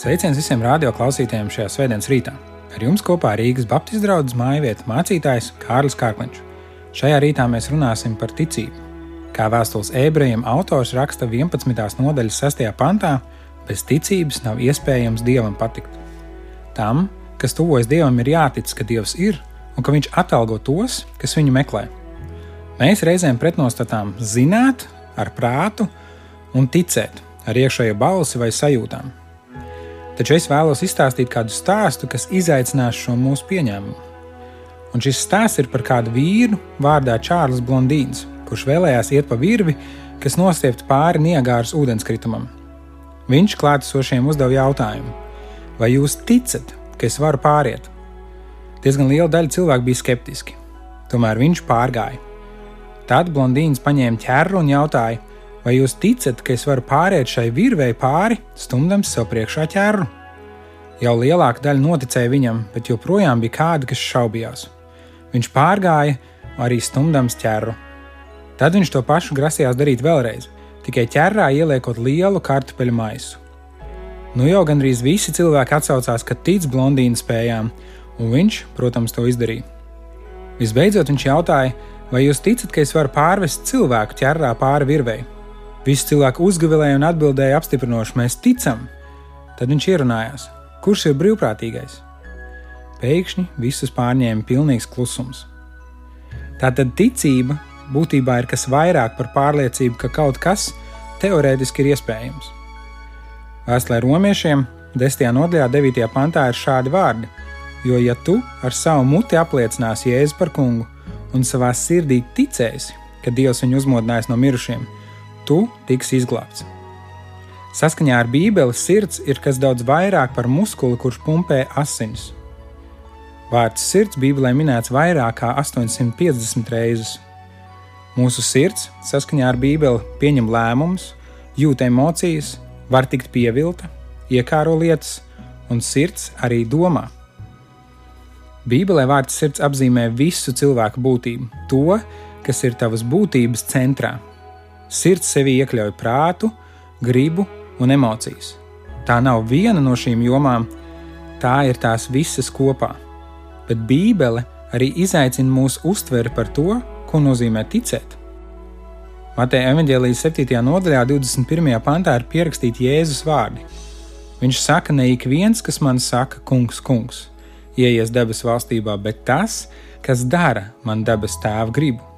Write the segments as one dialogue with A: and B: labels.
A: Sveiciens visiem radio klausītājiem šajā svētdienas rītā. Ar jums kopā Rīgas Baptistu draugs mājvieta mācītājs Kārlis Kārkliņš. Šajā rītā mēs runāsim par ticību. Kā vēstules ebrejiem autors raksta 11. nodaļas 6. pantā, bez ticības nav iespējams dievam patikt. Tam, kas tuvojas dievam, ir jātic, ka dievs ir un ka viņš atalgo tos, kas viņu meklē. Mēs reizēm pretnostatām zināt ar prātu un ticēt ar iekšējo balsi vai sajūtām. Taču es vēlos izstāstīt kādu stāstu, kas izaicinās šo mūsu pieņēmumu. Un šis stāsts ir par kādu vīru vārdā Čārlis Blondīns, kurš vēlējās iet pa virvi, kas nostiepta pāri Niagāras ūdenskritumam. Viņš klātesošiem uzdeva jautājumu: Vai jūs ticat, ka es varu pāriet? Diezgan liela daļa cilvēku bija skeptiski, tomēr viņš pārgāja. Tad blondīns paņēma ķēru un jautāja, vai jūs ticat, ka es varu pāriet šai virvei pāri, stumdams sev priekšā ķēru? Jau lielāka daļa noticēja viņam, bet joprojām bija kādi, kas šaubījās. Viņš pārgāja, arī stumdams ķēru, Tad viņš to pašu grasījās darīt vēlreiz, tikai ķerrā ieliekot lielu kartupeļu maisu. Nu jau gandrīz visi cilvēki atsaucās, ka tic blondīna spējām, un viņš, protams, to izdarīja. Visbeidzot, viņš jautāja, vai jūs ticat, ka es varu pārvest cilvēku ķerrā pāri virvei? Visi cilvēki uzgavilēja un atbildēja apstiprinoši: Mēs ticam! Tad viņš ierunājās, kurš ir brīvprātīgais. Pēkšņi visus pārņēma pilnīgs klusums. Tātad ticība būtībā ir kas vairāk par pārliecību, ka kaut kas teorētiski ir iespējams. Vēstulē romiešiem 10. nodaļā, 9. pantā ir šādi vārdi: Jo, ja tu ar savu muti apliecināsi Jēzu par kungu un savā sirdī ticēsi, ka Dievs viņu uzmodinājis no mirušiem, tu tiksi izglābts. Saskaņā ar Bībeli sirds ir kas daudz vairāk par muskuli, kurš pumpē asinis. Vārds sirds Bībelē minēts vairāk kā 850 reizes. Mūsu sirds, saskaņā ar Bībeli, pieņem lēmumus, jūt emocijas, var tikt pievilta, iekāro lietas, un sirds arī domā. Bībelē vārds sirds apzīmē visu cilvēku būtību, to, kas ir tavas būtības centrā. Sirds sevi iekļauj prātu, gribu un emocijas. Tā nav viena no šīm jomām, tā ir tās visas kopā. Bet Bībele arī izaicina mūsu uztveri par to, Ko nozīmē ticēt? Mateja evanģēlijas 7. nodaļā, 21. pantā ir pierakstīti Jēzus vārdi. Viņš saka, ne ik viens, kas man saka, kungs, kungs, ieies debesu valstībā, bet tas, kas dara man debes tēva gribu.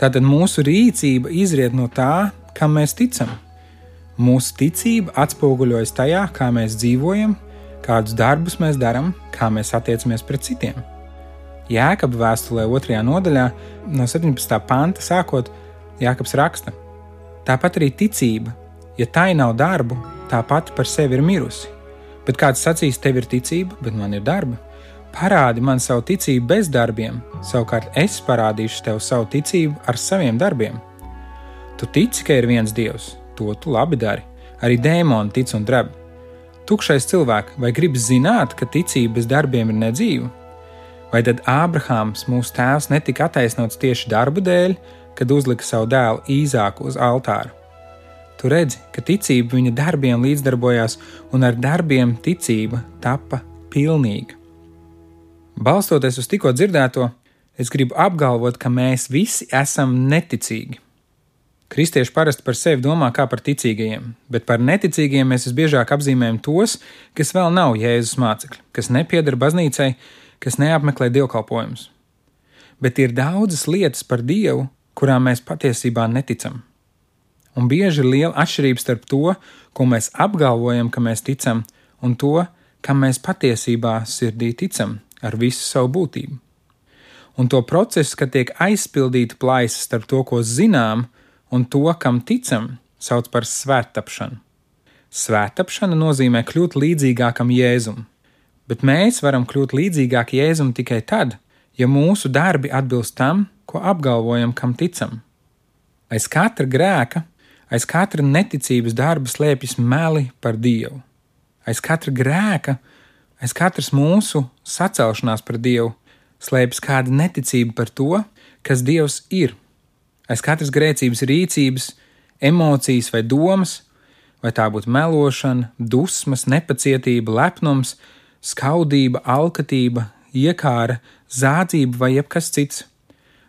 A: Tātad mūsu rīcība izriet no tā, kam mēs ticam. Mūsu ticība atspoguļojas tajā, kā mēs dzīvojam, kādus darbus mēs darām, kā mēs attiecamies pret citiem. Jēkabā vēstulē, 2. nodaļā, no 17. panta sākot, Jēkabs raksta: Tāpat arī ticība, ja tai nav darbu, tā pati par sevi ir mirusi. Bet kāds sacīs, tev ir ticība, bet man ir darbi. Parādi man savu ticību bez darbiem, savukārt es parādīšu tev savu ticību ar saviem darbiem. Tu tici, ka ir viens dievs, to tu labi dari. Arī dēmoni tic un dreb. Tukšais cilvēks, vai gribi zināt, ka ticība bez darbiem ir nedzīva? Vai tad Ābrahāms, mūsu tēvs, netika attaisnots tieši darbu dēļ, kad uzlika savu dēlu īzāku uz altāra? Tu redzi, ka ticība viņa darbiem līdzdarbojās, un ar darbiem ticība tapa pilnīga. Balstoties uz tikko dzirdēto, es gribu apgalvot, ka mēs visi esam neticīgi. Kristieši parasti par sevi domā kā par ticīgajiem, bet par neticīgiem mēs visbiežāk apzīmējam tos, kas vēl nav Jēzus mācekļi, kas nepiedara baznīcai, kas neapmeklē dievkalpojumus. Bet ir daudzas lietas par Dievu, kurām mēs patiesībā neticam. Un bieži ir liela atšķirība starp to, ko mēs apgalvojam, ka mēs ticam, un to, kam mēs patiesībā sirdī ticam ar visu savu būtību. Un to procesu, kad tiek aizpildīta plaisa starp to, ko zinām, un to, kam ticam, sauc par svētapšanu. Svētapšana nozīmē kļūt līdzīgākam Jēzumam bet mēs varam kļūt līdzīgāki Jēzum tikai tad, ja mūsu darbi atbilst tam, ko apgalvojam, kam ticam. Aiz katra grēka, aiz katra neticības darba slēpjas meli par Dievu. Aiz katra grēka, aiz katras mūsu sacelšanās par Dievu slēpjas kāda neticība par to, kas Dievs ir. Aiz katras grēcības rīcības, emocijas vai domas vai tā būtu melošana, dusmas, nepacietība, lepnums, skaudība, alkatība, iekāra, zādzība vai jebkas cits.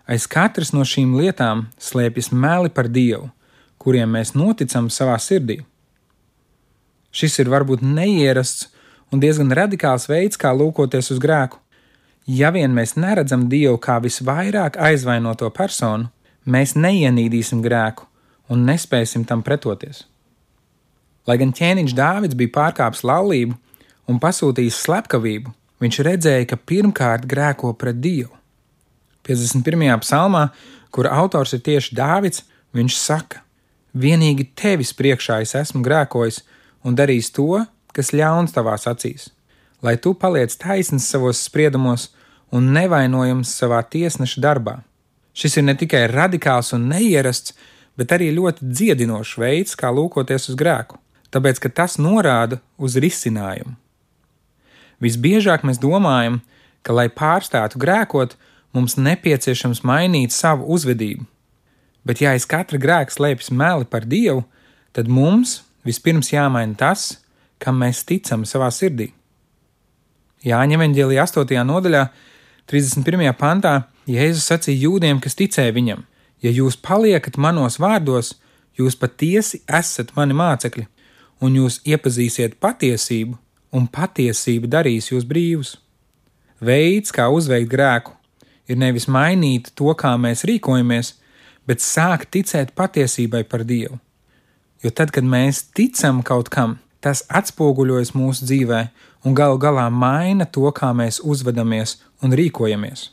A: Aiz katras no šīm lietām slēpjas meli par Dievu, kuriem mēs noticam savā sirdī. Šis ir varbūt neierasts un diezgan radikāls veids, kā lūkoties uz grēku. Ja vien mēs neredzam Dievu kā visvairāk aizvainoto personu, mēs neienīdīsim grēku un nespēsim tam pretoties. Lai gan ķēniņš Dāvids bija pārkāpis laulību un pasūtījis slepkavību, viņš redzēja, ka pirmkārt grēko pret Dievu. 51. psalmā, kura autors ir tieši Dāvids, viņš saka: Vienīgi tevis priekšā es esmu grēkojis un darījis to, kas ļauns tavās acīs, lai tu paliec taisns savos spriedumos un nevainojams savā tiesneša darbā. Šis ir ne tikai radikāls un neierasts, bet arī ļoti dziedinošs veids, kā lūkoties uz grēku, tāpēc ka tas norāda uz risinājumu. Visbiežāk mēs domājam, ka, lai pārstātu grēkot, mums nepieciešams mainīt savu uzvedību. Bet, ja aiz katra grēka slēpjas meli par Dievu, tad mums vispirms jāmaina tas, kam mēs ticam savā sirdī. Jāņa evanģēlija 8. nodaļā, 31. pantā, Jēzus sacīja jūdiem, kas ticēja viņam: Ja jūs paliekat manos vārdos, jūs patiesi esat mani mācekļi, un jūs iepazīsiet patiesību, un patiesība darīs jūs brīvus. Veids, kā uzveikt grēku, ir nevis mainīt to, kā mēs rīkojamies, bet sākt ticēt patiesībai par Dievu. Jo tad, kad mēs ticam kaut kam, tas atspoguļojas mūsu dzīvē un galu galā maina to, kā mēs uzvedamies un rīkojamies.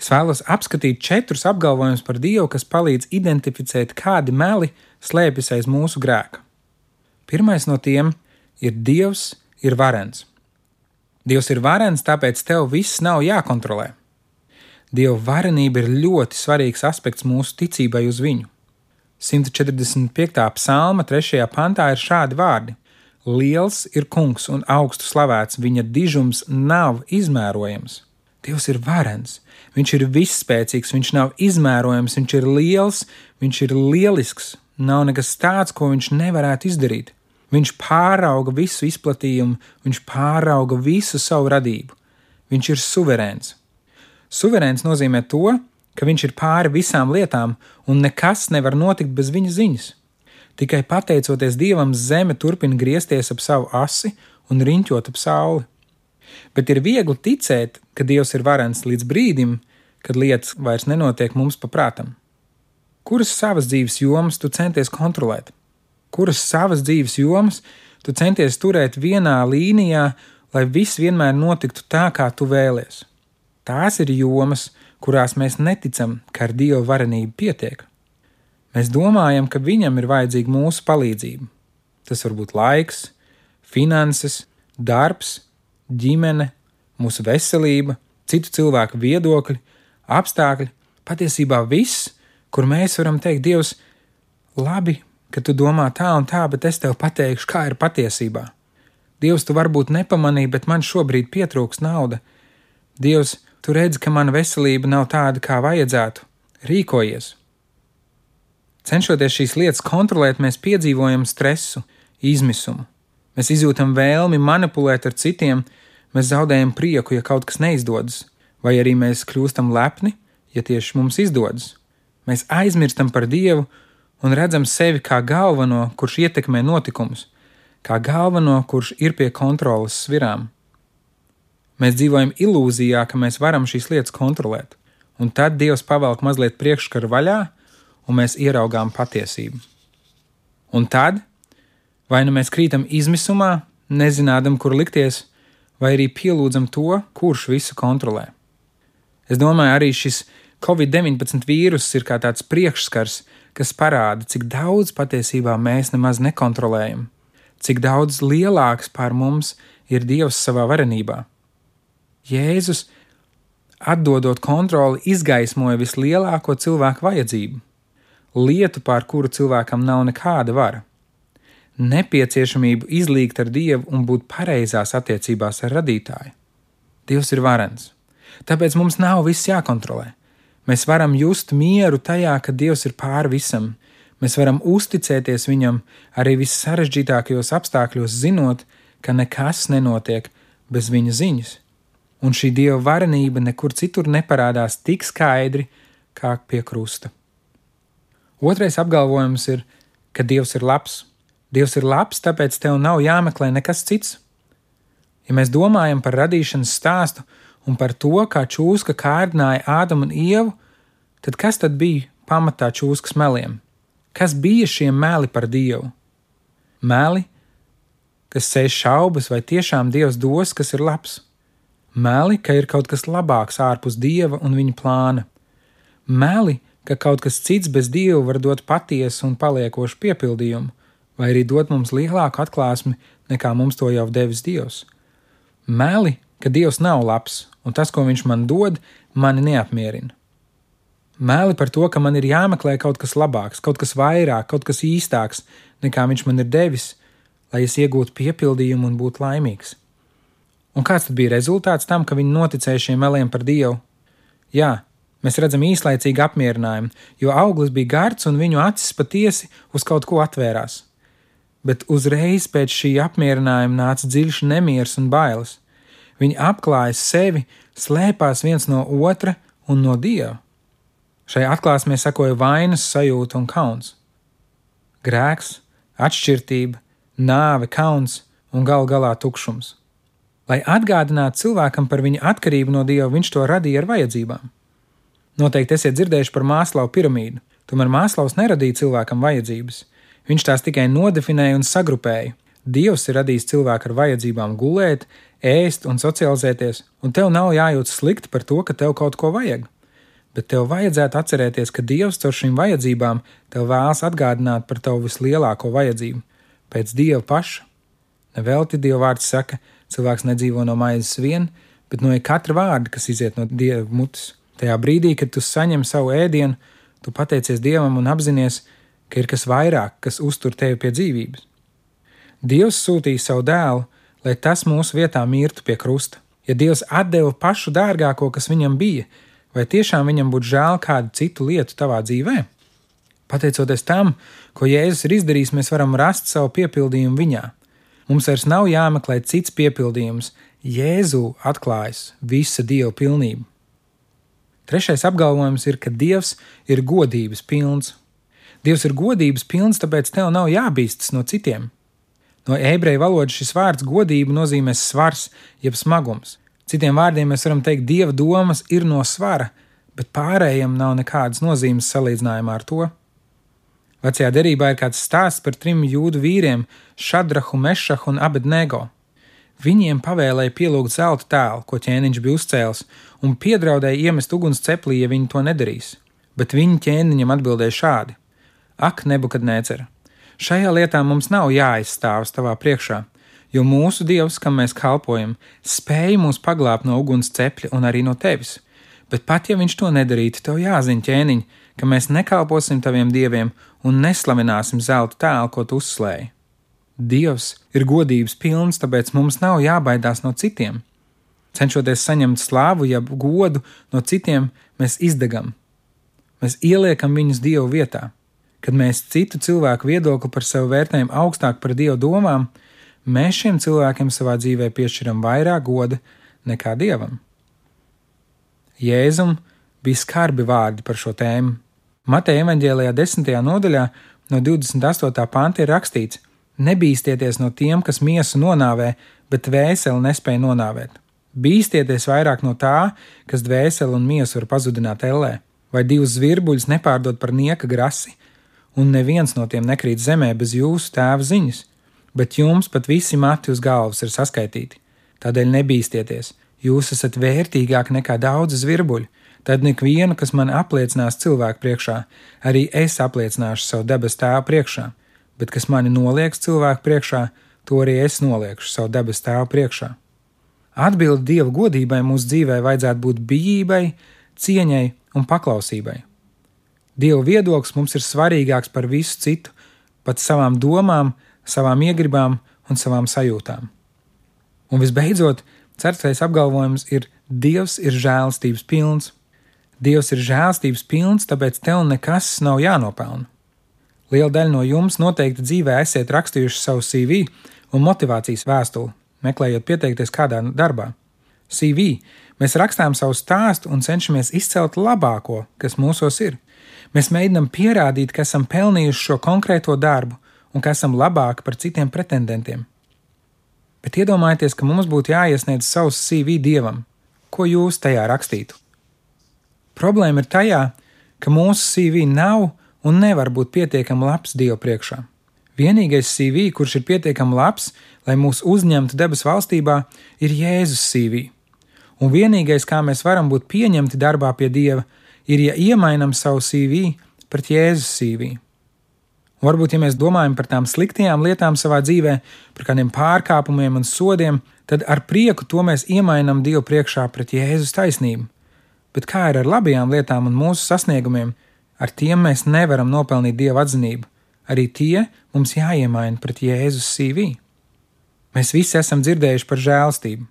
A: Es vēlos apskatīt četrus apgalvojumus par Dievu, kas palīdz identificēt, kādi meli slēpjas aiz mūsu grēka. Pirmais no tiem ir Dievs ir varens. Dievs ir varens, tāpēc tev viss nav jākontrolē. Dieva varenība ir ļoti svarīgs aspekts mūsu ticībai uz viņu. 145. psalma 3. pantā ir šādi vārdi: Liels ir kungs un augstu slavēts, viņa dižums nav izmērojams. Dievs ir varens, viņš ir visspēcīgs, viņš nav izmērojams, viņš ir liels, viņš ir lielisks, nav nekas tāds, ko viņš nevarētu izdarīt. Viņš pārauga visu izplatījumu, viņš pārauga visu savu radību. Viņš ir suverēns. Suverēns nozīmē to, ka viņš ir pāri visām lietām, un nekas nevar notikt bez viņa ziņas. Tikai pateicoties Dievam, zeme turpina griezties ap savu asi un riņķot ap sauli. Bet ir viegli ticēt, ka Dievs ir varens līdz brīdim, kad lietas vairs nenotiek mums paprātam. Kuras savas dzīves jomas tu centies kontrolēt? Kuras savas dzīves jomas tu centies turēt vienā līnijā, lai viss vienmēr notiktu tā, kā tu vēlies? Tās ir jomas, kurās mēs neticam, ka ar Dieva varenību pietiek. Mēs domājam, ka Viņam ir vajadzīga mūsu palīdzība. Tas var būt laiks, finanses, darbs, ģimene, mūsu veselība, citu cilvēku viedokļi, apstākļi, patiesībā viss, kur mēs varam teikt, Dievs, labi, ka tu domā tā un tā, bet es tev pateikšu, kā ir patiesībā. Dievs, tu varbūt nepamanīji, bet man šobrīd pietrūks nauda. Dievs, Tu redzi, ka mana veselība nav tāda, kā vajadzētu. Rīkojies! Cenšoties šīs lietas kontrolēt, mēs piedzīvojam stresu, izmisumu. Mēs izjūtam vēlmi manipulēt ar citiem, mēs zaudējam prieku, ja kaut kas neizdodas, vai arī mēs kļūstam lepni, ja tieši mums izdodas. Mēs aizmirstam par Dievu un redzam sevi kā galveno, kurš ietekmē notikumus, kā galveno, kurš ir pie kontrolas svirām. Mēs dzīvojam ilūzijā, ka mēs varam šīs lietas kontrolēt, un tad Dievs pavelk mazliet priekškaru vaļā, un mēs ieraugām patiesību. Un tad vai nu mēs krītam izmisumā, nezinādam, kur likties, vai arī pielūdzam to, kurš visu kontrolē. Es domāju, arī šis Covid-19 vīruss ir kā tāds priekšskars, kas parāda, cik daudz patiesībā mēs nemaz nekontrolējam, cik daudz lielāks pār mums ir Dievs savā varenībā. Jēzus, atdodot kontroli, izgaismoja vislielāko cilvēku vajadzību, lietu, pār kuru cilvēkam nav nekāda vara, nepieciešamību izlīgt ar Dievu un būt pareizās attiecībās ar radītāju. Dievs ir varens, tāpēc mums nav viss jākontrolē. Mēs varam just mieru tajā, ka Dievs ir pāri visam. Mēs varam uzticēties viņam arī vissarežģītākajos apstākļos, zinot, ka nekas nenotiek bez viņa ziņas. Un šī dieva varenība nekur citur neparādās tik skaidri kā pie krusta. Otrais apgalvojums ir, ka Dievs ir labs. Dievs ir labs, tāpēc tev nav jāmeklē nekas cits. Ja mēs domājam par radīšanas stāstu un par to, kā čūska kārdināja Ādamu un Ievu, tad kas tad bija pamatā čūskas meliem? Kas bija šie meli par Dievu? Meli, kas sēž šaubas, vai tiešām Dievs dos, kas ir labs. Meli, ka ir kaut kas labāks ārpus Dieva un viņa plāna. Meli, ka kaut kas cits bez Dieva var dot patiesu un paliekošu piepildījumu, vai arī dot mums lielāku atklāsmi, nekā mums to jau devis Dievs. Meli, ka Dievs nav labs, un tas, ko Viņš man dod, mani neapmierina. Mēli par to, ka man ir jāmeklē kaut kas labāks, kaut kas vairāk, kaut kas īstāks, nekā viņš man ir devis, lai es iegūtu piepildījumu un būtu laimīgs. Un kāds tad bija rezultāts tam, ka viņi noticēja šiem meliem par Dievu? Jā, mēs redzam īslaicīgu apmierinājumu, jo auglis bija gards un viņu acis patiesi uz kaut ko atvērās. Bet uzreiz pēc šī apmierinājuma nāca dziļš nemieris un bailes. Viņi apklāja sevi, slēpās viens no otra un no Dieva. Šai atklāsmē sekoja vainas sajūta un kauns. Grēks, atšķirība, nāve, kauns un gal galā tukšums. Lai atgādinātu cilvēkam par viņa atkarību no Dieva, viņš to radīja ar vajadzībām. Noteikti esat dzirdējuši par mākslāvu piramīdu, tomēr mākslāvs neradīja cilvēkam vajadzības. Viņš tās tikai nodefinēja un sagrupēja. Dievs ir radījis cilvēku ar vajadzībām gulēt, ēst un socializēties, un tev nav jājūtas slikti par to, ka tev kaut ko vajag bet tev vajadzētu atcerēties, ka Dievs caur šīm vajadzībām tev vēlas atgādināt par tavu vislielāko vajadzību - pēc Dieva paša. Nevelti Dieva vārds saka, cilvēks nedzīvo no maizes vien, bet no katra vārda, kas iziet no Dieva mutes. Tajā brīdī, kad tu saņem savu ēdienu, tu pateicies Dievam un apzinājies, ka ir kas vairāk, kas uztur tevi pie dzīvības. Dievs sūtīja savu dēlu, lai tas mūsu vietā mirtu pie krusta. Ja Dievs atdeva pašu dārgāko, kas viņam bija, Vai tiešām viņam būtu žēl kādu citu lietu tavā dzīvē? Pateicoties tam, ko Jēzus ir izdarījis, mēs varam rast savu piepildījumu viņā. Mums vairs nav jāmeklē cits piepildījums, Jēzu atklājas visa dieva pilnība. Trešais apgalvojums ir, ka Dievs ir godības pilns. Dievs ir godības pilns, tāpēc tev nav jābīstas no citiem. No ebreju valodas šis vārds godība nozīmē svars, jeb smagums. Citiem vārdiem mēs varam teikt, dieva domas ir no svara, bet pārējiem nav nekādas nozīmes salīdzinājumā ar to. Vecajā derībā ir kāds stāsts par trim jūdu vīriem - Šadrahu, Mešahu un Abednego. Viņiem pavēlēja pielūgt zelta tēlu, ko ķēniņš bija uzcēlis, un piedraudēja iemest uguns ceplī, ja viņi to nedarīs. Bet viņi ķēniņam atbildēja šādi: Ak, nebukadnēcer! Šajā lietā mums nav jāizstāvas tavā priekšā, jo mūsu Dievs, kam mēs kalpojam, spēj mūs paglābt no uguns cepļa un arī no tevis. Bet pat ja viņš to nedarītu, tev jāzina ķēniņ, ka mēs nekalposim taviem dieviem un neslavināsim zelta tēlu, ko tu uzslēji. Dievs ir godības pilns, tāpēc mums nav jābaidās no citiem. Cenšoties saņemt slāvu, jeb godu no citiem, mēs izdegam. Mēs ieliekam viņus Dievu vietā. Kad mēs citu cilvēku viedokli par sevi vērtējam augstāk par Dieva domām, mēs šiem cilvēkiem savā dzīvē piešķiram vairāk goda nekā dievam. Jēzum bija skarbi vārdi par šo tēmu. Mateja evanģēlijā desmitajā nodaļā no 28. panta ir rakstīts: Nebīsties no tiem, kas miesu nonāvē, bet dvēseli nespēja nonāvēt. Bīsties vairāk no tā, kas dvēseli un miesu var pazudināt ellē, vai divus zvirbuļus nepārdot par nieka grasi, un neviens no tiem nekrīt zemē bez jūsu tēva ziņas bet jums pat visi mati uz galvas ir saskaitīti. Tādēļ nebīsties, jūs esat vērtīgāk nekā daudz zvirbuļu. Tad ikvienu, kas man apliecinās cilvēku priekšā, arī es apliecināšu savu debes tēvu priekšā, bet kas mani nolieks cilvēku priekšā, to arī es noliekšu savu debes tēvu priekšā. Atbildi Dieva godībai mūsu dzīvē vajadzētu būt bijībai, cieņai un paklausībai. Dieva viedoklis mums ir svarīgāks par visu citu, pat savām domām, savām iegribām un savām sajūtām. Un visbeidzot, ceturtais apgalvojums ir: Dievs ir žēlstības pilns. Dievs ir žēlstības pilns, tāpēc tev nekas nav jānopelna. Liela daļa no jums noteikti dzīvē esat rakstījuši savu CV un motivācijas vēstuli, meklējot pieteikties kādā darbā. CV mēs rakstām savu stāstu un cenšamies izcelt labāko, kas mūsos ir. Mēs mēģinām pierādīt, ka esam pelnījuši šo konkrēto darbu un ka esam labāki par citiem pretendentiem. Bet iedomājieties, ka mums būtu jāiesniedz savs CV dievam. Ko jūs tajā rakstītu? Problēma ir tajā, ka mūsu CV nav un nevar būt pietiekami labs Dieva priekšā. Vienīgais CV, kurš ir pietiekami labs, lai mūs uzņemtu debesu valstībā, ir Jēzus CV. Un vienīgais, kā mēs varam būt pieņemti darbā pie Dieva, ir, ja iemainam savu CV pret Jēzus CV. Un varbūt, ja mēs domājam par tām sliktajām lietām savā dzīvē, par kādiem pārkāpumiem un sodiem, tad ar prieku to mēs iemainām Dievu priekšā pret Jēzus taisnību. Bet kā ir ar labajām lietām un mūsu sasniegumiem, ar tiem mēs nevaram nopelnīt Dieva atzinību. Arī tie mums jāiemaina pret Jēzus CV. Mēs visi esam dzirdējuši par žēlstību,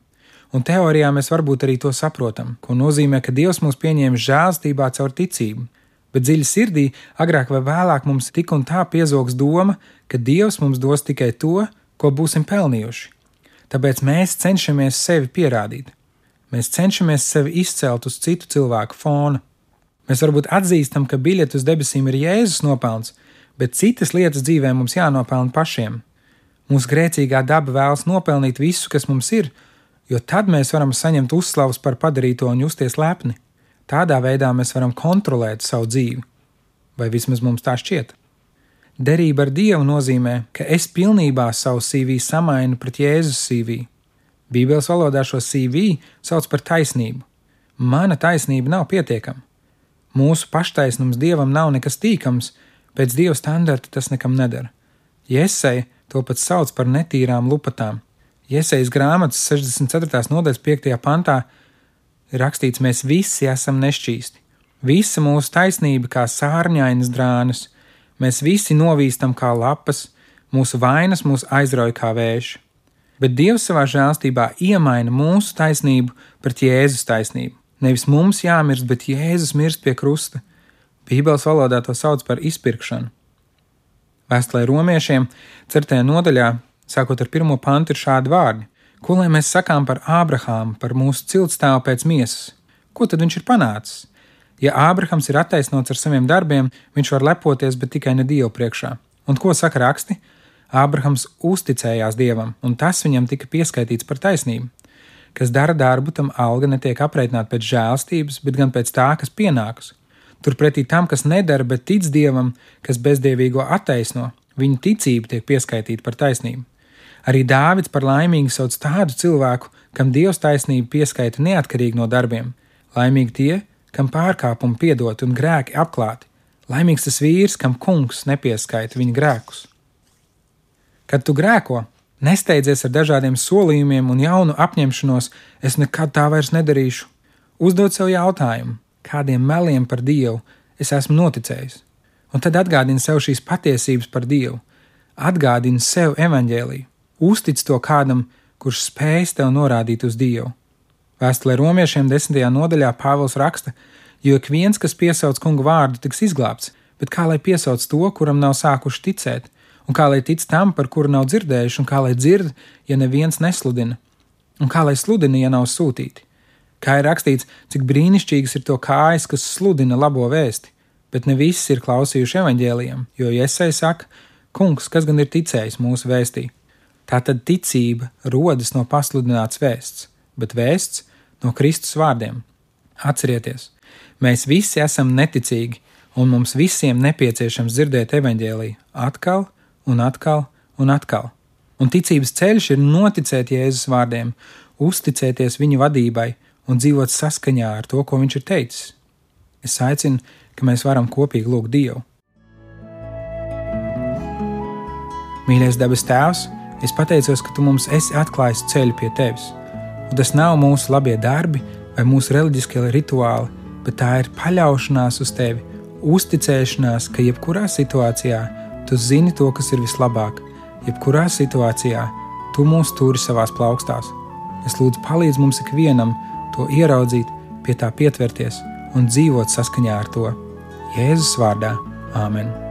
A: un teorijā mēs varbūt arī to saprotam, ko nozīmē, ka Dievs mūs pieņēma žēlstībā caur ticību bet dziļi sirdī agrāk vai vēlāk mums tik un tā piezogs doma, ka Dievs mums dos tikai to, ko būsim pelnījuši. Tāpēc mēs cenšamies sevi pierādīt. Mēs cenšamies sevi izcelt uz citu cilvēku fona. Mēs varbūt atzīstam, ka biļete uz debesīm ir Jēzus nopelns, bet citas lietas dzīvē mums jānopelna pašiem. Mūsu grēcīgā daba vēlas nopelnīt visu, kas mums ir, jo tad mēs varam saņemt uzslavas par padarīto un justies lepni. Tādā veidā mēs varam kontrolēt savu dzīvi, vai vismaz mums tā šķiet. Derība ar Dievu nozīmē, ka es pilnībā savu CV samainu pret Jēzus CV. Bībeles valodā šo CV sauc par taisnību. Mana taisnība nav pietiekama. Mūsu paštaisnums Dievam nav nekas tīkams, pēc Dieva standarta tas nekam nedara. Jēzeja to pat sauc par netīrām lupatām. Jēzejas grāmatas 64. nodaļas 5. pantā rakstīts, mēs visi esam nešķīsti. Visa mūsu taisnība kā sārņainas drānas, mēs visi novīstam kā lapas, mūsu vainas mūs aizrauja kā vējš. Bet Dievs savā žēlstībā iemaina mūsu taisnību pret Jēzus taisnību. Nevis mums jāmirst, bet Jēzus mirst pie krusta. Bībeles valodā to sauc par izpirkšanu. Vēstulē romiešiem, 4. nodaļā, sākot ar pirmo pantu, ir šādi vārdi: Ko lai mēs sakām par Ābrahāmu, par mūsu ciltstāvu pēc miesas? Ko tad viņš ir panācis? Ja Ābrahams ir attaisnots ar saviem darbiem, viņš var lepoties, bet tikai ne Dievu priekšā. Un ko saka raksti? Ābrahams uzticējās Dievam, un tas viņam tika pieskaitīts par taisnību. Kas dara darbu, tam alga netiek aprēķināta pēc žēlstības, bet gan pēc tā, kas pienākas. Turpretī tam, kas nedara, bet tic Dievam, kas bezdievīgo attaisno, viņa ticība tiek pieskaitīta par taisnību. Arī Dāvids par laimīgu sauc tādu cilvēku, kam Dievs taisnība pieskaita neatkarīgi no darbiem. Laimīgi tie, kam pārkāpumi piedoti un grēki apklāti. Laimīgs tas vīrs, kam kungs nepieskaita viņa grēkus. Kad tu grēko, nesteidzies ar dažādiem solījumiem un jaunu apņemšanos, es nekad tā vairs nedarīšu. Uzdod sev jautājumu, kādiem meliem par Dievu es esmu noticējis, un tad atgādini sev šīs patiesības par Dievu, atgādini sev evaņģēliju. Uztic to kādam, kurš spēj tev norādīt uz Dievu. Vēstulē romiešiem desmitajā nodaļā Pāvils raksta, jo ik viens, kas piesauc kungu vārdu, tiks izglābts, bet kā lai piesauc to, kuram nav sākuši ticēt, un kā lai tic tam, par kuru nav dzirdējuši, un kā lai dzird, ja neviens nesludina, un kā lai sludina, ja nav sūtīti. Kā ir rakstīts, cik brīnišķīgas ir to kājas, kas sludina labo vēsti, bet ne visi ir klausījuši evaņģēliem, jo Iesai saka, kungs, kas gan ir ticējis mūsu vēstī. Tātad ticība rodas no pasludināts vēsts, bet vēsts no Kristus vārdiem. Atcerieties, mēs visi esam neticīgi, un mums visiem nepieciešams dzirdēt evaņģēlīju atkal un atkal un atkal. Un ticības ceļš ir noticēt Jēzus vārdiem, uzticēties viņa vadībai un dzīvot saskaņā ar to, ko viņš ir teicis. Es aicinu, ka mēs varam kopīgi lūgt Dievu. Mīļais dabas Tēvs! Es pateicos, ka tu mums esi atklājis ceļu pie tevis. Un tas nav mūsu labie darbi vai mūsu reliģiskie rituāli, bet tā ir paļaušanās uz tevi, uzticēšanās, ka jebkurā situācijā tu zini to, kas ir vislabāk, jebkurā situācijā tu mūs turi savās plaukstās. Es lūdzu, palīdz mums ikvienam to ieraudzīt, pie tā pietverties un dzīvot saskaņā ar to. Jēzus vārdā Āmen!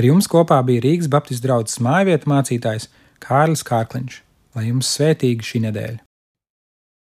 A: Ar jums kopā bija Rīgas Baptistu draugs mājvietu mācītājs Kārlis Kārkliņš. Lai jums svētīga šī nedēļa!